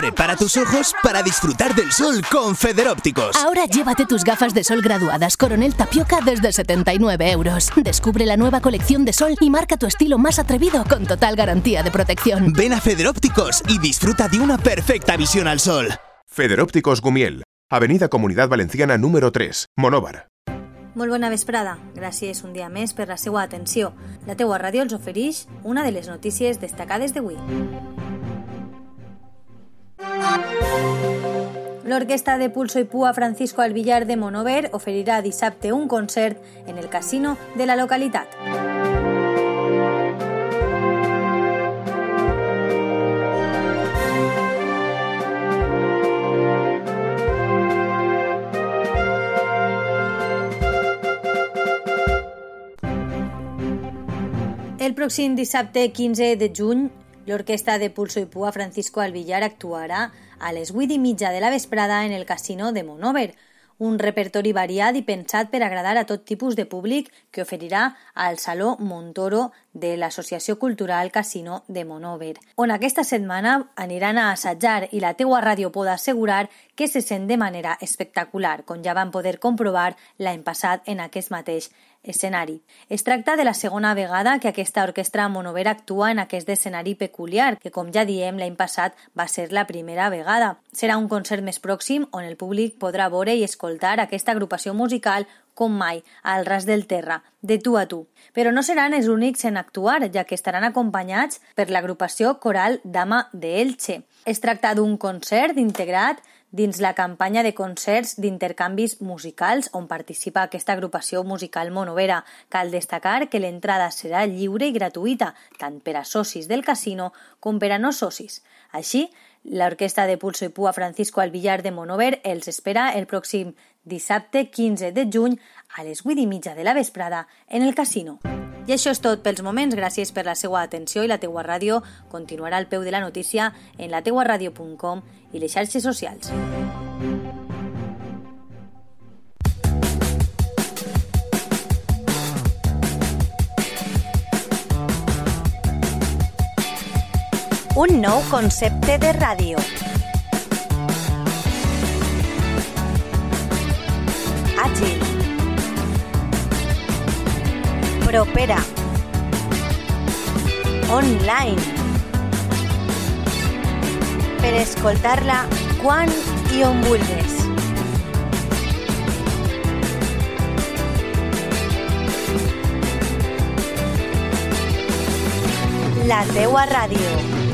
Prepara tus ojos para disfrutar del sol con Federópticos. Ahora llévate tus gafas de sol graduadas Coronel Tapioca desde 79 euros. Descubre la nueva colección de sol y marca tu estilo más atrevido con total garantía de protección. Ven a Federópticos y disfruta de una perfecta visión al sol. Federópticos Gumiel, Avenida Comunidad Valenciana número 3, Monóvar. Molt bona vesprada. Gràcies un dia més per la seva atenció. La teua ràdio els ofereix una de les notícies destacades d'avui. L'orquestra de Pulso i Pua Francisco Alvillar de Monover oferirà dissabte un concert en el casino de la localitat. El pròxim dissabte 15 de juny, l'orquestra de Pulso i Pua Francisco Alvillar actuarà a les 8 i mitja de la vesprada en el casino de Monover, un repertori variat i pensat per agradar a tot tipus de públic que oferirà al Saló Montoro de l'Associació Cultural Casino de Monover, on aquesta setmana aniran a assajar i la teua ràdio pot assegurar que se sent de manera espectacular, com ja van poder comprovar l'any passat en aquest mateix escenari. Es tracta de la segona vegada que aquesta orquestra monovera actua en aquest escenari peculiar, que com ja diem l'any passat va ser la primera vegada. Serà un concert més pròxim on el públic podrà veure i escoltar aquesta agrupació musical com mai, al ras del terra, de tu a tu. Però no seran els únics en actuar, ja que estaran acompanyats per l'agrupació coral Dama de Elche. Es tracta d'un concert integrat dins la campanya de concerts d'intercanvis musicals on participa aquesta agrupació musical monovera. Cal destacar que l'entrada serà lliure i gratuïta, tant per a socis del casino com per a no socis. Així, l'orquestra de Pulso i Pua Francisco Alvillar de Monover els espera el pròxim dissabte 15 de juny a les 8 i mitja de la vesprada en el casino. I això és tot pels moments. Gràcies per la seva atenció i la teua ràdio continuarà al peu de la notícia en lateuaradio.com i les xarxes socials. Un nou concepte de ràdio. Propera. Online. Per escoltar-la quan i. La teua ràdio.